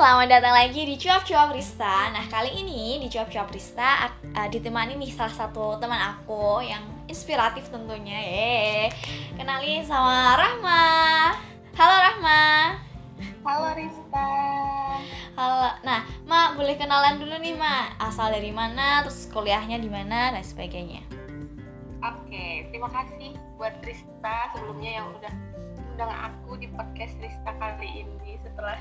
selamat datang lagi di Cuap Cuap Rista. Nah, kali ini di Cuap Cuap Rista uh, ditemani nih salah satu teman aku yang inspiratif tentunya. Ye. Kenalin sama Rahma. Halo Rahma. Halo Rista. Halo. Nah, Ma, boleh kenalan dulu nih, Ma. Asal dari mana, terus kuliahnya di mana dan sebagainya. Oke, terima kasih buat Rista sebelumnya yang udah undang aku di podcast Rista kali ini setelah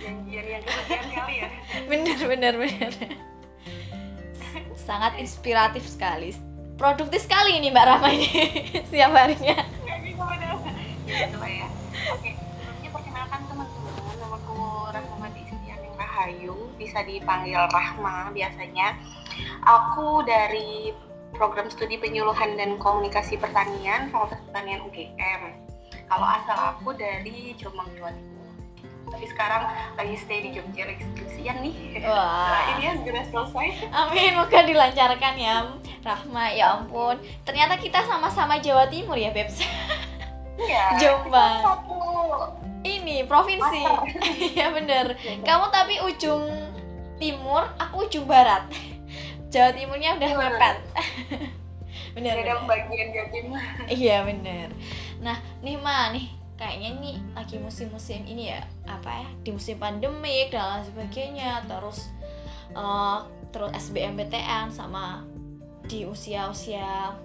janjian yang kali ya. Bener bener bener. Sangat inspiratif sekali. Produktif sekali ini Mbak Rama ini setiap harinya. Nggak bisa bener ya ya. Oke sebelumnya perkenalkan teman-teman namaku Rahma Distianing Rahayu bisa dipanggil Rahma biasanya. Aku dari program studi penyuluhan dan komunikasi pertanian Fakultas Pertanian UGM kalau asal aku dari Jombang Jawa Timur tapi sekarang lagi stay di Jogja lagi skripsian nih. Wah. ini ya segera selesai. Amin, moga dilancarkan ya Rahma, ya ampun. Ternyata kita sama-sama Jawa Timur ya, Bebs iya Jombang. satu. Ini, provinsi. Iya bener. Kamu tapi ujung timur, aku ujung barat. Jawa Timurnya udah Gimana? mepet. Bener, bener. bagian Jawa Timur. Iya bener. Nah, nih Ma, nih kayaknya nih lagi musim-musim ini ya apa ya di musim pandemik dan lain sebagainya. Terus eh, terus SBMPTN sama di usia-usia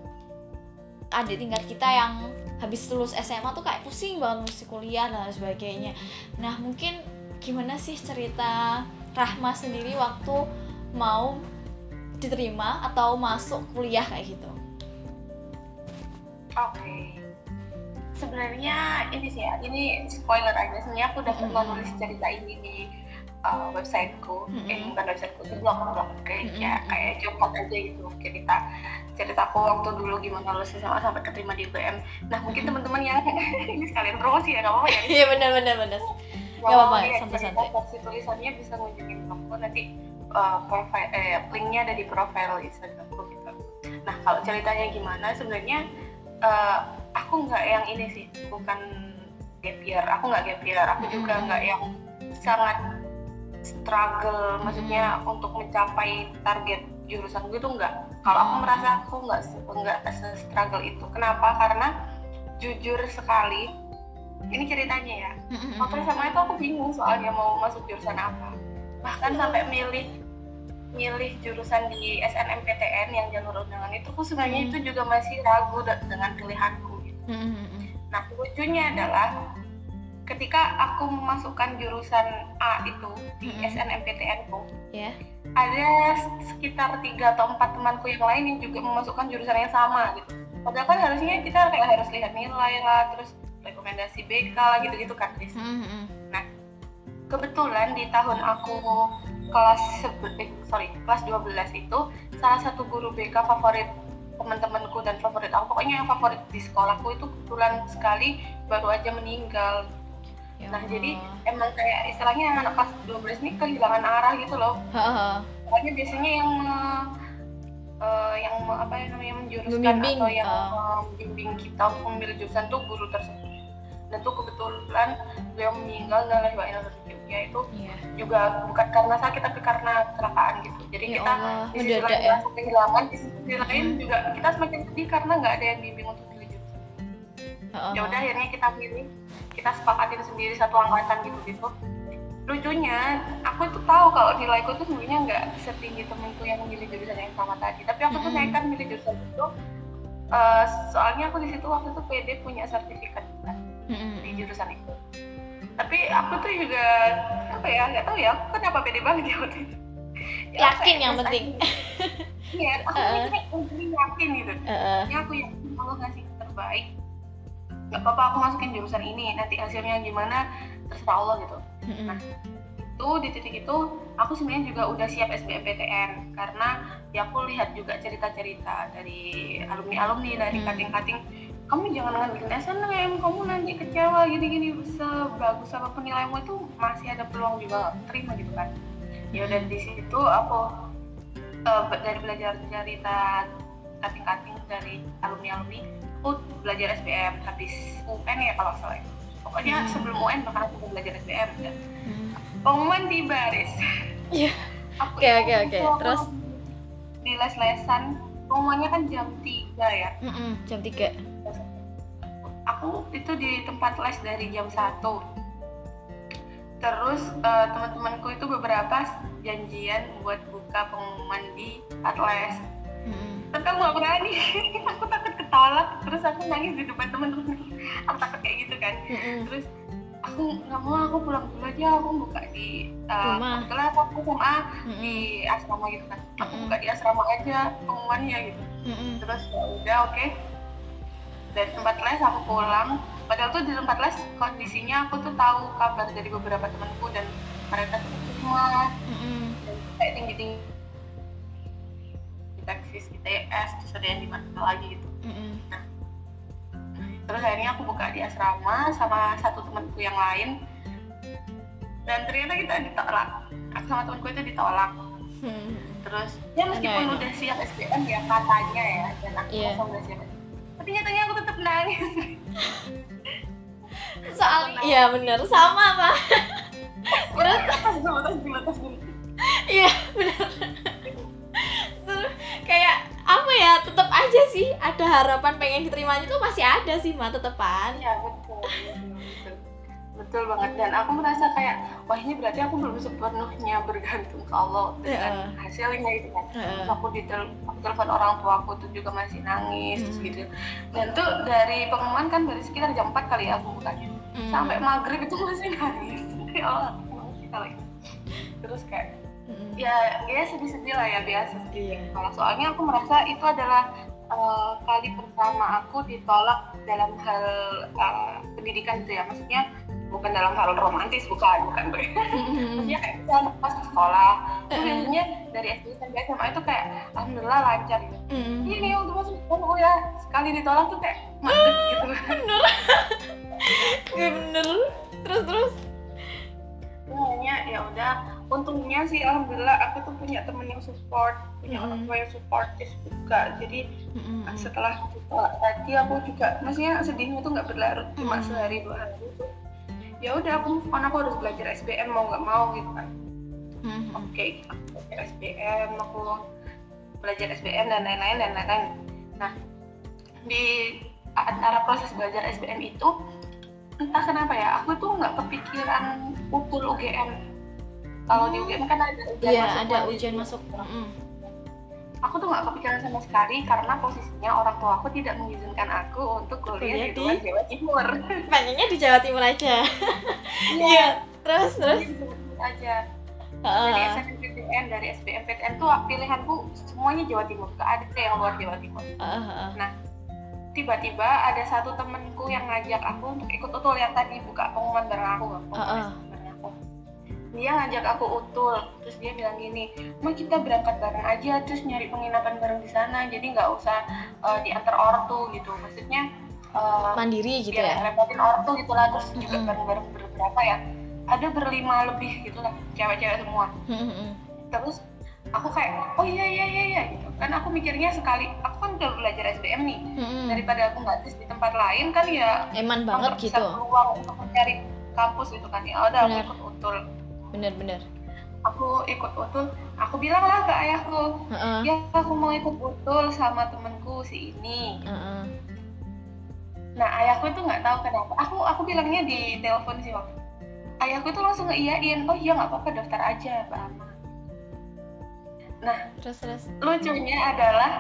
adik tingkat kita yang habis lulus SMA tuh kayak pusing banget mesti kuliah dan lain sebagainya. Nah mungkin gimana sih cerita Rahma sendiri waktu mau diterima atau masuk kuliah kayak gitu? Oke sebenarnya ini sih ya ini spoiler aja. Sebenarnya aku udah pernah nulis cerita ini di uh, websiteku. Eh Mm-mm. bukan websiteku itu blog blog kayak Mm-mm. kayak kayak curhat aja gitu. Cerita ceritaku waktu dulu gimana lulus SMA sampai keterima di UGM nah mungkin teman-teman yang ini sekalian promosi ya nggak apa-apa ya. Iya benar benar benar. Nggak apa-apa, mau lihat santai-santai. cerita versi tulisannya bisa ngunjungin blogku. Nanti uh, profile eh, linknya ada di profile Instagramku gitu. Nah kalau ceritanya gimana? Sebenarnya uh, aku nggak yang ini sih bukan gap year, aku nggak gap year, aku juga nggak yang sangat struggle, maksudnya untuk mencapai target jurusan gue tuh nggak. Kalau aku merasa aku nggak nggak se-struggle itu. Kenapa? Karena jujur sekali, ini ceritanya ya waktu SMA itu aku bingung soalnya mau masuk jurusan apa bahkan sampai milih milih jurusan di SNMPTN yang jalur undangan itu aku sebenarnya Hmm. itu juga masih ragu dengan pilihanku nah lucunya adalah ketika aku memasukkan jurusan A itu di Hmm. SNMPTN ku ya. ada sekitar tiga atau empat temanku yang lain yang juga memasukkan jurusan yang sama gitu. Padahal kan harusnya kita kayak harus lihat nilai lah terus rekomendasi BK lah gitu-gitu kan Tris kebetulan di tahun aku kelas eh, sorry kelas 12 itu salah satu guru BK favorit teman-temanku dan favorit aku. Pokoknya yang favorit di sekolahku itu kebetulan sekali baru aja meninggal. Ya nah jadi emang kayak istilahnya anak kelas 12 ini kehilangan arah gitu loh. Pokoknya biasanya yang eh, eh, yang apa ya namanya menjuruskan Membimbing, atau yang eh. membimbing kita untuk memilih jurusan tuh guru tersebut dan tuh kebetulan beliau meninggal dan lahir batin Jogja itu Iya. juga bukan karena sakit tapi karena kecelakaan gitu jadi Ya kita Allah, di sisi lain ya. kehilangan di sisi lain Hmm. juga kita semakin sedih karena nggak ada yang bimbing untuk milih jurusan ya udah akhirnya kita pilih kita sepakatin sendiri satu angkatan gitu gitu lucunya aku tuh tahu kalau nilaiku tuh sebenarnya nggak setinggi temenku yang memilih jurusan yang sama tadi tapi aku tuh Mm-mm. nekat milih jurusan itu eh, soalnya aku di situ waktu itu PD punya sertifikat kan di jurusan itu tapi aku tuh juga apa ya nggak tahu ya aku kenapa pede banget ya waktu itu Ya, Yakin apa ya, yang penting. iya aku intinya yakin gitu Heeh. ya aku yakin Allah ngasih yang terbaik nggak apa-apa aku masukin jurusan ini nanti hasilnya gimana terserah Allah gitu Mm-mm. itu di titik itu aku sebenarnya juga udah siap SBMPTN karena ya aku lihat juga cerita-cerita dari alumni-alumni dari Hmm. kating-kating kamu jangan ngambil SNM kamu nanti kecewa gini-gini sebagus apa pun nilaimu itu masih ada peluang juga terima gitu kan ya udah di situ aku be- dari belajar cerita kating-kating dari alumni-alumni aku belajar SBM habis UN ya kalau salah pokoknya Hmm. sebelum UN bahkan aku mau belajar SBM ya. Hmm. pengumuman di baris Iya. Oke, oke, oke. Terus? di les-lesan pengumumannya kan jam 3 ya Mm-mm, jam 3 aku itu di tempat les dari jam 1 terus eh, teman-temanku itu beberapa janjian buat buka pengumuman di tempat les Mm-mm. tapi aku gak berani. Aku takut ketolak. Terus aku nangis di depan teman-teman. Aku takut kayak gitu kan. Mm-mm. terus aku nggak mau aku pulang dulu aja. Aku buka di uh, Rumah. kebetulan aku Mm-mm. di asrama gitu kan. Aku Mm-mm. buka di asrama aja pengumumannya gitu. Terus ya udah oke dari tempat les aku pulang. Padahal tuh di tempat les kondisinya aku tuh tahu kabar dari beberapa temanku dan mereka tuh semua. Dan kayak tinggi tinggi taksis ITS terus ada yang di mana lagi gitu. Mm-mm. terus akhirnya aku buka di asrama sama satu temanku yang lain. Dan ternyata kita ditolak. Aku sama temanku itu ditolak. Hmm. terus ya meskipun udah siap SBM ya katanya ya dan aku merasa udah siap tapi nyatanya aku tetap nangis soalnya iya bener. Sama pak. Terus iya bener. Terus kayak apa ya tetap aja sih ada harapan pengen diterimanya tuh masih ada sih mah tetepan iya betul betul, banget dan aku merasa kayak wah ini berarti aku belum sepenuhnya bergantung ke Allah dengan Iya. hasilnya gitu kan Heeh. Terus aku di tel- aku telepon orang tua aku tuh juga masih nangis Hmm. gitu dan tuh dari pengumuman kan dari sekitar jam 4 kali ya aku bukanya Hmm. sampai maghrib itu masih nangis ya Allah kalau terus kayak Mm-mm. ya ya sedih-sedih lah ya biasa sedih Iya. kalau soalnya aku merasa itu adalah eh, kali pertama aku ditolak dalam hal eh, pendidikan itu ya maksudnya bukan dalam hal romantis bukan bukan Mm-mm. maksudnya kayak pas ke sekolah Heeh. biasanya dari SD sampai SMA itu kayak alhamdulillah lancar gitu. Mm-mm. ini udah masuk sekolah ya sekali ditolak tuh kayak mantep gitu. Iya bener. Terus terus? Makanya ya udah untungnya sih alhamdulillah aku tuh punya temen yang support punya orang tua yang supportif juga. Jadi setelah ditolak tadi aku juga maksudnya sedihnya tuh nggak berlarut cuma sehari dua hari itu ya udah aku move on aku harus belajar SBM mau nggak mau gitu kan. Mm-mm. oke aku belajar SBM aku belajar SBM dan lain-lain dan lain-lain. Nah di antara proses belajar SBM itu entah kenapa ya aku tuh nggak kepikiran utul UGM kalau di UGM kan ada ujian Iya masuk ada ujian masuk. Mm-mm. Aku tuh nggak kepikiran sama sekali karena posisinya orang tua aku tidak mengizinkan aku untuk kuliah Kuliah di luar Jawa Timur. Pengennya di Jawa Timur aja. Iya. Terus terus? Jadi Jawa Timur aja. Dari Heeh. SNMPTN dari SBMPTN tuh pilihanku semuanya Jawa Timur gak ada yang luar Jawa Timur. Heeh, heeh. tiba-tiba ada satu temenku yang ngajak aku untuk ikut utul yang tadi buka pengumuman bareng aku aku dia ngajak aku utul. Terus dia bilang gini mau kita berangkat bareng aja terus nyari penginapan bareng di sana jadi nggak usah eh, diantar ortu gitu. Maksudnya eh, mandiri gitu ya? nggak repotin ortu gitu lah terus juga Mm-mm. bareng-bareng berberapa ya. Ada berlima lebih gitu lah cewek-cewek semua. Mm-mm. terus aku kayak oh iya iya iya iya gitu. Kan aku mikirnya sekali aku kan udah belajar SBM nih. Mm-mm. daripada aku nggak tes di tempat lain kan ya eman aku banget gitu. peluang untuk mencari kampus gitu kan. Ya udah aku ikut utul bener-bener aku ikut utul aku bilang lah ke ayahku Heeh. ya aku mau ikut utul sama temenku si ini. Heeh. nah ayahku itu nggak tahu kenapa. Aku aku bilangnya di telepon sih waktu ayahku itu langsung ngeiyain oh iya nggak apa-apa daftar aja mbak Ama terus terus. lucunya adalah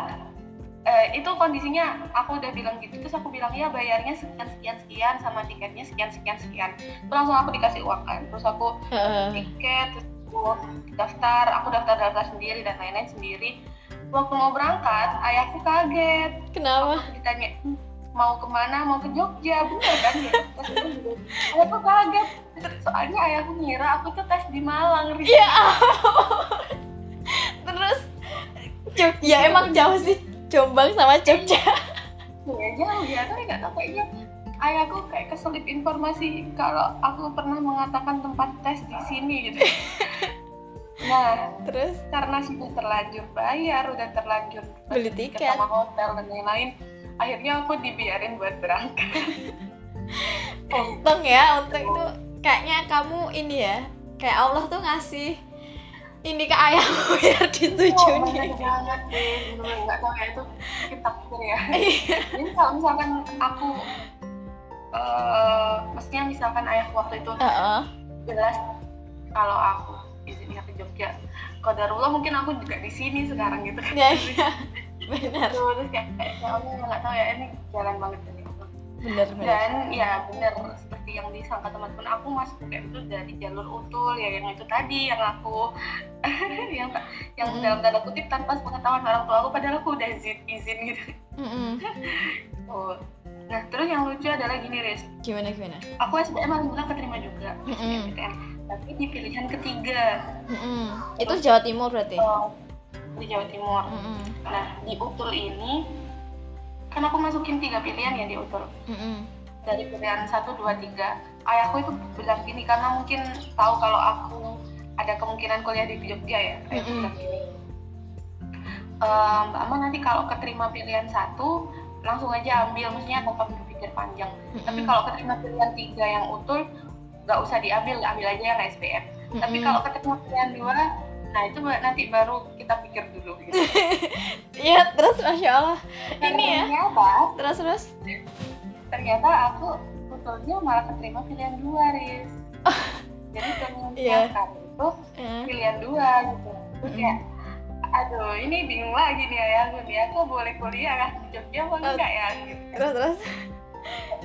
eh, itu kondisinya aku udah bilang gitu terus aku bilang ya bayarnya sekian sekian sekian sama tiketnya sekian sekian sekian. Terus langsung aku dikasih uang kan terus aku tiket terus aku daftar aku daftar daftar sendiri dan lain-lain sendiri. Waktu mau berangkat ayahku kaget. Kenapa? Aku ditanya "Hmm, mau ke mana? Mau ke Jogja? Bener kan ya? Terus aku kaget. Soalnya ayahku ngira aku tuh tes di Malang ya terus Jogja emang jauh sih Jombang sama Jogja. Ya jauh ya tapi nggak tahu kayaknya ayahku kayak keselip informasi kalau aku pernah mengatakan tempat tes di sini gitu. Nah terus? karena sudah terlanjur bayar udah terlanjur Beli tiket. sama hotel dan lain-lain akhirnya aku dibiarin buat berangkat. Untung ya untung itu kayaknya kamu ini ya kayak Allah tuh ngasih ini ke ayahmu biar Oh, disetujui bener banget deh, bener nggak tahu ya itu kita takdir ya. Iya. Jadi kalau misalkan aku, eh maksudnya misalkan ayahku waktu itu Heeh. jelas kalau aku izinnya ke Jogja, kodarullah mungkin aku juga di sini sekarang gitu. ya iya benar Terus kayak, ya Allah nggak tahu ya ini jalan banget benar benar Dan ya benar seperti yang disangka teman-teman aku masuk UGM itu dari jalur utul ya yang itu tadi yang aku yang yang Mm. dalam tanda kutip tanpa pengetahuan orang tua aku padahal aku udah izin izin gitu. Mm-mm. Oh. Nah, terus yang lucu adalah gini, Riz. gimana gimana Aku SBM alhamdulillah keterima juga Mm-mm. SBMPTN. Tapi di pilihan ketiga Mm-mm. itu Jawa Timur berarti oh, di Jawa Timur. Mm-mm. Nah, di UTUL ini kan aku masukin tiga pilihan ya di UTUL. Mm-mm. Dari pilihan satu, dua, tiga. Ayahku itu bilang gini karena mungkin tahu kalau aku ada kemungkinan kuliah di Jogja ya. Ayahku Mm-mm. bilang gini. "Eh, Mbak Ama nanti kalau keterima pilihan satu langsung aja ambil, maksudnya tanpa berpikir panjang. Tapi Mm-mm. kalau keterima pilihan tiga yang utul, nggak usah diambil, ambil aja yang SPM. Tapi Mm-mm. kalau keterima pilihan dua, nah itu nanti baru kita pikir dulu. Gitu. Iya terus masya Allah Dan Ini ya. Ternyata, terus terus ternyata aku utulnya malah keterima pilihan dua, Riz. Jadi ternyata Iya. sekarang itu Eh, pilihan dua gitu. Terus Mm-mm. kayak, aduh ini bingung lagi nih ayahku nih, aku boleh kuliah kan di Jogja apa enggak ya? Gitu. terus terus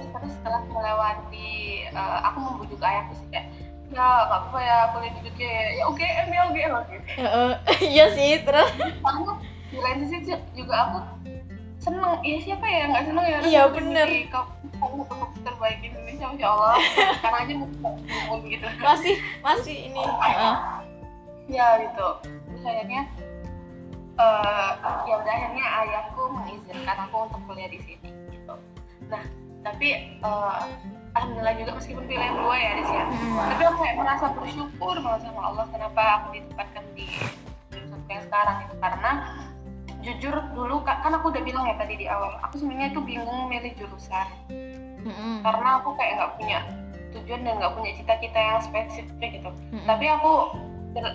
terus setelah melewati eh, aku membujuk ayahku sih kayak ya nggak apa ya kuliah di Jogja ya. Ya UGM ya UGM gitu Heeh. iya sih terus? Karena di lain sisi ju- juga aku seneng. Ya siapa ya nggak seneng ya? Iya, bener. di kamu terbaik Indonesia masya Allah. Sekarang aja mau gitu. Masih masih ini Heeh. ya gitu. Terus akhirnya eh ya udah akhirnya ayahku mengizinkan aku untuk kuliah di sini gitu. Nah tapi eh, alhamdulillah juga meskipun pilihan dua ya di sini Hmm. tapi aku kayak merasa bersyukur banget sama Allah kenapa aku ditempatkan di jurusan yang sekarang gitu karena jujur dulu ka- kan aku udah bilang ya tadi di awal aku sebenarnya tuh bingung milih jurusan Mm-mm. karena aku kayak nggak punya tujuan dan nggak punya cita-cita yang spesifik gitu Mm-mm. tapi aku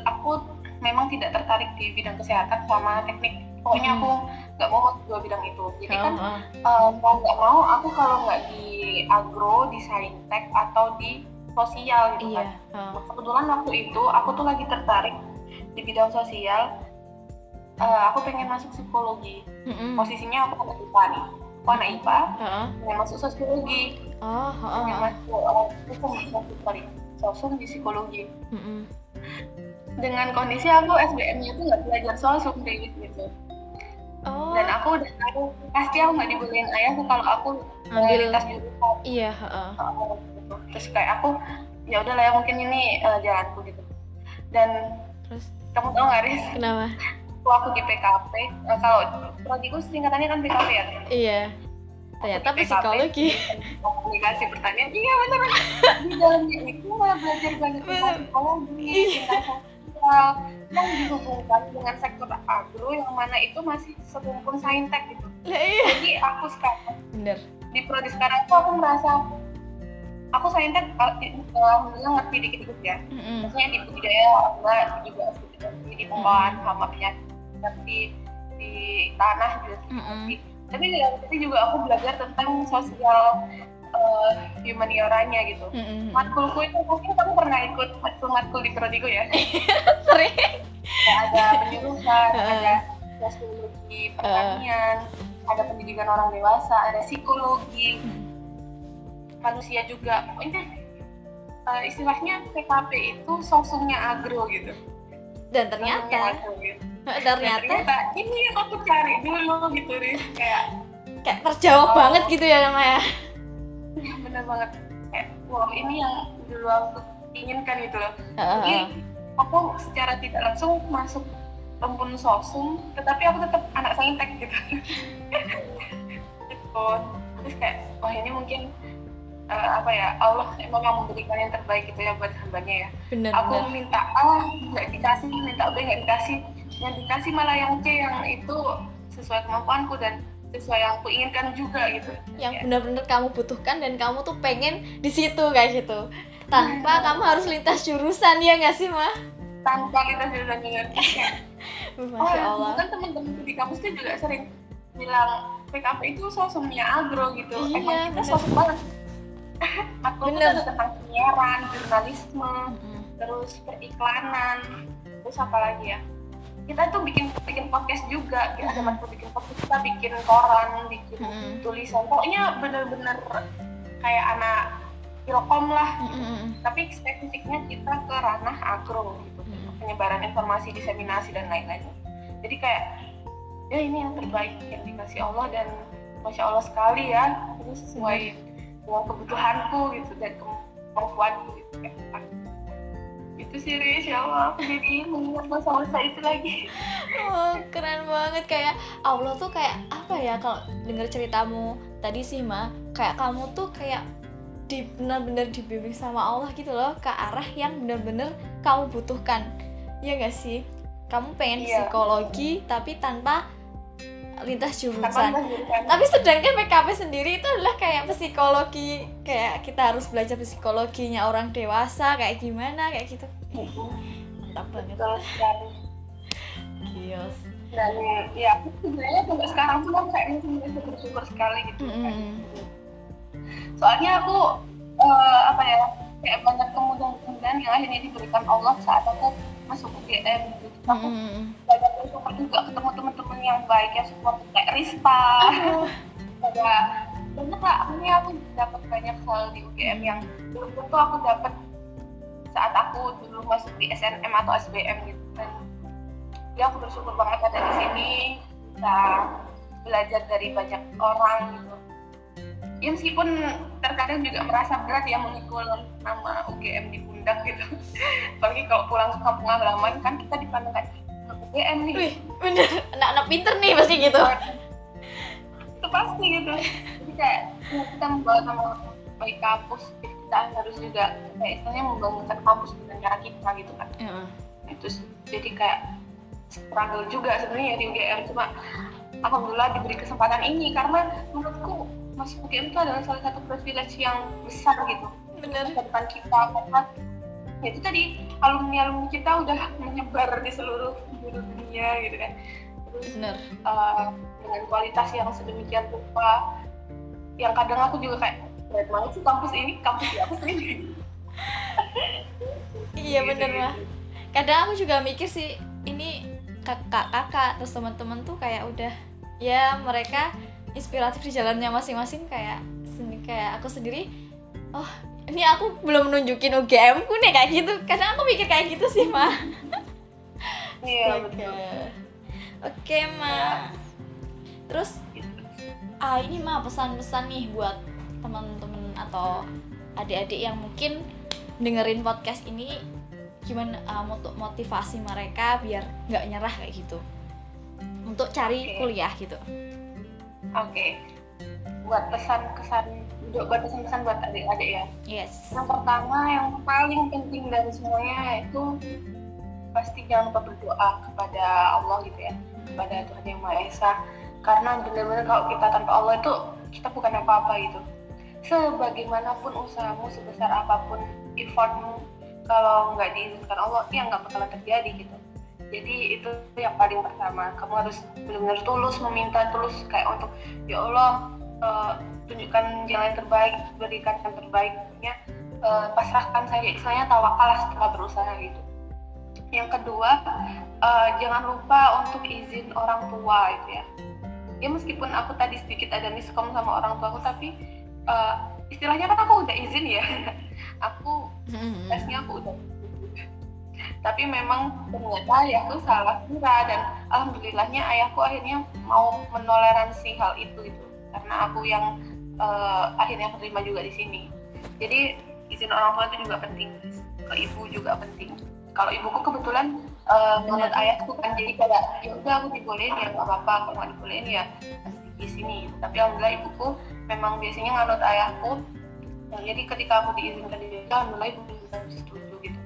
aku memang tidak tertarik di bidang kesehatan sama teknik pokoknya Hmm. aku nggak mau masuk dua bidang itu jadi kan Heeh. eh, mau nggak mau aku kalau nggak di agro di saintek atau di sosial gitu iya kan. Nah, kebetulan waktu itu aku tuh lagi tertarik di bidang sosial Eh, aku pengen masuk psikologi Mm-mm. posisinya aku anak IPA nih aku anak IPA Heeh. pengen masuk sosiologi oh pengen heeh. masuk eh, hukum sorry sosum di psikologi Mm-mm. dengan kondisi aku SBM-nya itu nggak belajar sosum kayak gitu oh. Dan aku udah tahu pasti aku nggak dibolehin ayahku kalau aku Ambil. jurusan iya gitu. terus kayak aku ya udah lah ya mungkin ini eh, jalanku gitu. Dan terus? kamu tahu nggak Riz? Kenapa? Waktu aku di PKP eh, kalau prodiku singkatannya kan PKP ya? Iya. Ternyata psikologi. komunikasi pertanian. Iya bener. Di dalamnya itu malah belajar banyak tentang psikologi Iya. tentang sosial yang dihubungkan dengan sektor agro yang mana itu masih serumpun saintek gitu. Lah iya. Jadi aku sekarang bener. di prodi sekarang tuh aku merasa aku saintek di- alhamdulillah ngerti dikit-dikit ya. Mm-mm. maksudnya di budidaya alhamdulillah juga sedikit ngerti di pengolahan sama penyakit ngerti di tanah juga sedikit ngerti tapi sisi juga aku belajar tentang sosial uh, humanioranya gitu Mm-mm. matkulku itu mungkin kamu pernah ikut matkul-matkul di prodigo ya sering Kayak ada penyuluhan Heeh. ada sosiologi pertanian ada pendidikan orang dewasa ada psikologi manusia juga pokoknya uh, istilahnya PKP itu sosumnya agro gitu dan ternyata agro, gitu. Dan ternyata ternyata ini yang aku cari dulu gitu Riz kayak kayak terjawab Oh. banget gitu ya Maya ya bener banget. Kayak wow ini yang dulu aku inginkan gitu loh. Jadi aku secara tidak langsung masuk rumpun sosum tetapi aku tetap anak saintek gitu. Gitu. Terus kayak wah ini mungkin eh, apa ya Allah emang yang memberikan yang terbaik gitu ya buat hambanya ya. Bener aku bener. minta A nggak dikasih minta B nggak dikasih. Yang dikasih malah yang C yang itu sesuai kemampuanku dan sesuai yang aku inginkan juga gitu. Yang Ya. benar-benar kamu butuhkan dan kamu tuh pengen di situ kayak gitu. Tanpa kamu harus lintas jurusan ya nggak sih mah tanpa lintas jurusan dengan kayak masya oh, allah. kan teman-teman di kampus tuh juga sering bilang PKP itu sosumnya agro gitu. Iya, emang kita bener. sosum banget. Aku tuh Bener. ada tentang penyiaran jurnalisme Mm-mm. terus periklanan terus apa lagi ya kita tuh bikin bikin podcast juga kita Mm-mm. teman bikin podcast kita bikin koran bikin Mm-mm. tulisan pokoknya bener-bener kayak anak ilkom lah Mm-mm. tapi spesifiknya kita ke ranah agro gitu Mm. penyebaran informasi diseminasi dan lain-lain jadi kayak ya ini yang terbaik yang dikasih Allah dan masya Allah sekali ya ini sesuai dengan kebutuhanku gitu dan kemampuanku gitu kayak itu sih Riz, ya Allah aku jadi mengingat masa-masa itu lagi. Oh, keren banget. Kayak Allah tuh kayak apa ya kalau denger ceritamu tadi sih mah kayak kamu tuh kayak di benar-benar dibimbing sama Allah gitu loh ke arah yang benar-benar kamu butuhkan. Ya gak sih? Kamu pengen Iya. psikologi tapi tanpa lintas jurusan. Tapi sedangkan PKP sendiri itu adalah kayak psikologi kayak kita harus belajar psikologinya orang dewasa kayak gimana kayak gitu. Mantap banget. Kios dan ya sebenarnya sampai sekarang pun aku kayak masih bersyukur sekali gitu kan. Mm-mm. soalnya aku eh, apa ya kayak banyak kemudahan-kemudahan yang akhirnya diberikan Allah saat aku masuk UGM gitu. aku Mm-mm. banyak bersyukur juga ketemu teman-teman yang baik yang support kayak Rispa ada banyak lah akhirnya aku dapat banyak hal di UGM yang belum tentu aku dapat saat aku dulu masuk di SNM atau SBM gitu kan ya aku bersyukur banget ada di sini bisa belajar dari banyak orang gitu ya meskipun terkadang juga merasa berat ya memikul nama UGM di pundak gitu. Apalagi kalau pulang ke kampung halaman kan kita dipandang kayak "Anak UGM nih. Wih, bener. Anak-anak pinter nih pasti gitu. itu pasti gitu. Jadi kayak ya, kita membawa nama baik kampus kita harus juga kayak istilahnya membangunkan kampus dengan cara kita gitu kan. Itu sih. jadi kayak struggle juga sebenarnya di UGM cuma alhamdulillah diberi kesempatan ini karena menurutku masuk UGM itu adalah salah satu privilege yang besar gitu. Bener. depan kita karena ya itu tadi alumni alumni kita udah menyebar di seluruh dunia gitu kan terus Bener. uh, dengan kualitas yang sedemikian rupa yang kadang aku juga kayak berat banget sih kampus ini kampus siapa sih Iya Gitu, bener mah. Kadang aku juga mikir sih ini kakak-kakak terus teman-teman tuh kayak udah ya mereka inspiratif di jalannya masing-masing kayak kayak aku sendiri oh ini aku belum nunjukin UGM ku nih kayak gitu kadang aku mikir kayak gitu sih mah iya Oke. betul Oke, Ma. Terus ah ini mah pesan-pesan nih buat teman-teman atau adik-adik yang mungkin dengerin podcast ini gimana mot- motivasi mereka biar nggak nyerah kayak gitu untuk cari Oke. kuliah gitu. oke buat pesan kesan buat pesan-pesan buat adik-adik ya. Yes. yang pertama yang paling penting dari semuanya itu pasti jangan lupa berdoa kepada Allah gitu ya kepada Tuhan yang Maha Esa. Karena benar-benar kalau kita tanpa Allah itu kita bukan apa-apa gitu. Sebagaimanapun usahamu sebesar apa pun effortmu kalau nggak diizinkan Allah ya nggak bakalan terjadi gitu. Jadi itu yang paling pertama. Kamu harus benar-benar tulus meminta tulus kayak untuk ya Allah eh, tunjukkan jalan yang terbaik berikan yang terbaik. Ya eh, pasrahkan saja istilahnya tawakal setelah berusaha gitu. Yang kedua eh, jangan lupa untuk izin orang tua gitu ya. Ya meskipun aku tadi sedikit ada miskom sama orang tuaku tapi eh, istilahnya kan aku udah izin ya. Aku tesnya aku udah tapi memang ternyata ayahku salah kira dan alhamdulillahnya ayahku akhirnya mau menoleransi hal itu gitu karena aku yang eh, akhirnya terima juga di sini. Jadi izin orang tua itu juga penting. Ke ibu juga penting. Kalau ibuku kebetulan menurut ayahku kan jadi kayak ya udah aku dibolehin ya nggak apa-apa kalau nggak dibolehin ya di sini. Tapi alhamdulillah ibuku memang biasanya nganut ayahku. Nah, jadi ketika aku diizinkan di Jogja, alhamdulillah ibu bisa setuju gitu.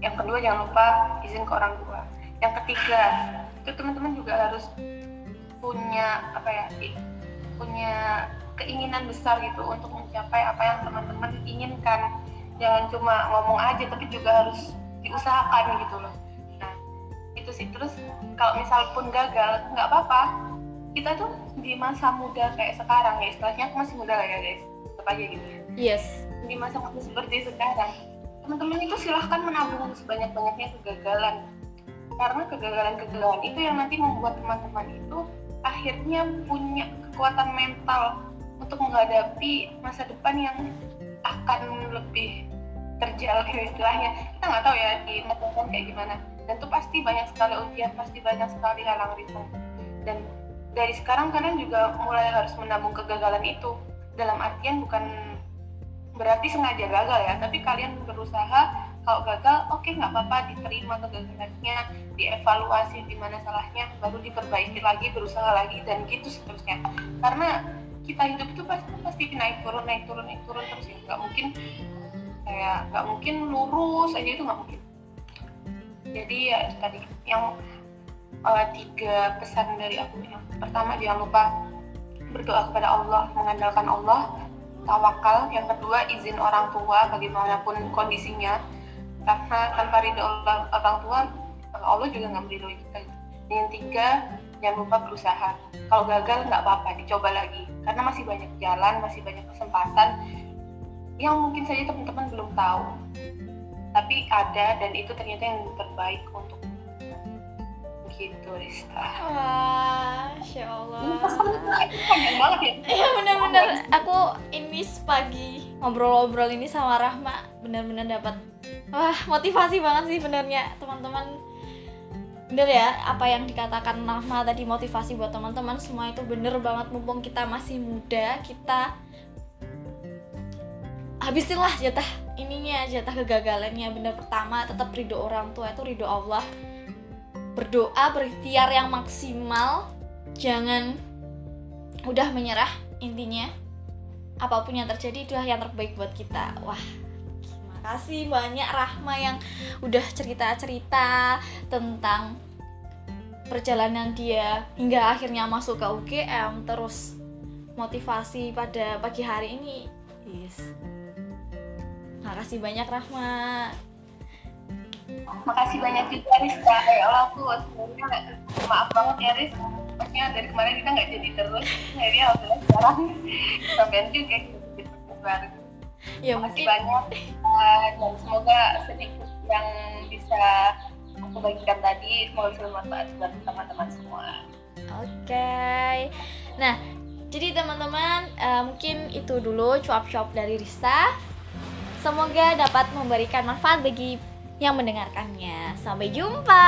Yang kedua jangan lupa izin ke orang tua. Yang ketiga itu teman-teman juga harus punya apa ya punya keinginan besar gitu untuk mencapai apa yang teman-teman inginkan. Jangan cuma ngomong aja tapi juga harus diusahakan gitu loh. Nah itu sih. Terus kalau misal pun gagal nggak apa-apa. Kita tuh di masa muda kayak sekarang ya istilahnya aku masih muda lah ya guys. Tetap aja gitu. Yes. Di masa muda seperti sekarang teman-teman itu silahkan menabung sebanyak-banyaknya kegagalan. Karena kegagalan-kegagalan itu yang nanti membuat teman-teman itu akhirnya punya kekuatan mental untuk menghadapi masa depan yang akan lebih terjalin istilahnya. Kita nggak tahu ya di depan kayak gimana. Dan itu pasti banyak sekali ujian pasti banyak sekali halang rintang dan dari sekarang kalian juga mulai harus menabung kegagalan itu. Dalam artian bukan berarti sengaja gagal ya tapi kalian berusaha kalau gagal oke okay, nggak apa-apa diterima kegagalannya dievaluasi di mana salahnya baru diperbaiki lagi berusaha lagi dan gitu seterusnya. Karena kita hidup itu pasti pasti naik turun naik turun naik turun terus ya. Nggak mungkin kayak nggak mungkin lurus aja itu nggak mungkin. Jadi ya tadi yang uh, tiga pesan dari aku. Yang pertama jangan lupa berdoa kepada Allah mengandalkan Allah tawakal. Yang kedua izin orang tua bagaimanapun kondisinya karena tanpa ridho orang, orang tua Allah juga nggak meridhoi kita. Yang tiga jangan lupa berusaha. Kalau gagal nggak apa-apa dicoba lagi. Karena masih banyak jalan masih banyak kesempatan yang mungkin saja teman-teman belum tahu. Tapi ada dan itu ternyata yang terbaik untuk gitu Rista. Wah, Masya Allah. Panjang banget ya? Iya benar-benar aku ini pagi ngobrol-ngobrol ini sama Rahma benar-benar dapat wah motivasi banget sih benernya. Teman-teman bener ya apa yang dikatakan Rahma tadi motivasi buat teman-teman semua itu bener banget. Mumpung kita masih muda kita habisinlah jatah ininya jatah kegagalannya. Bener pertama tetap ridho orang tua itu ridho Allah berdoa berikhtiar yang maksimal. Jangan udah menyerah intinya. Apa pun yang terjadi itu yang terbaik buat kita. Wah terima kasih banyak Rahma yang udah cerita-cerita tentang perjalanan dia hingga akhirnya masuk ke UGM terus motivasi pada pagi hari ini. Yes. Makasih banyak Rahma makasih banyak juga Rizka ya Allah aku sebenarnya maaf banget ya Riz. Maksudnya dari kemarin kita nggak jadi terus. Jadi alhamdulillah sekarang sampean juga gitu baru. Ya makasih mungkin banyak uh, dan semoga sedikit yang bisa aku bagikan tadi semoga bisa bermanfaat buat teman-teman semua. Oke. Nah, jadi teman-teman eh, mungkin itu dulu cuap-cuap dari Rista. Semoga dapat memberikan manfaat bagi yang mendengarkannya. Sampai jumpa.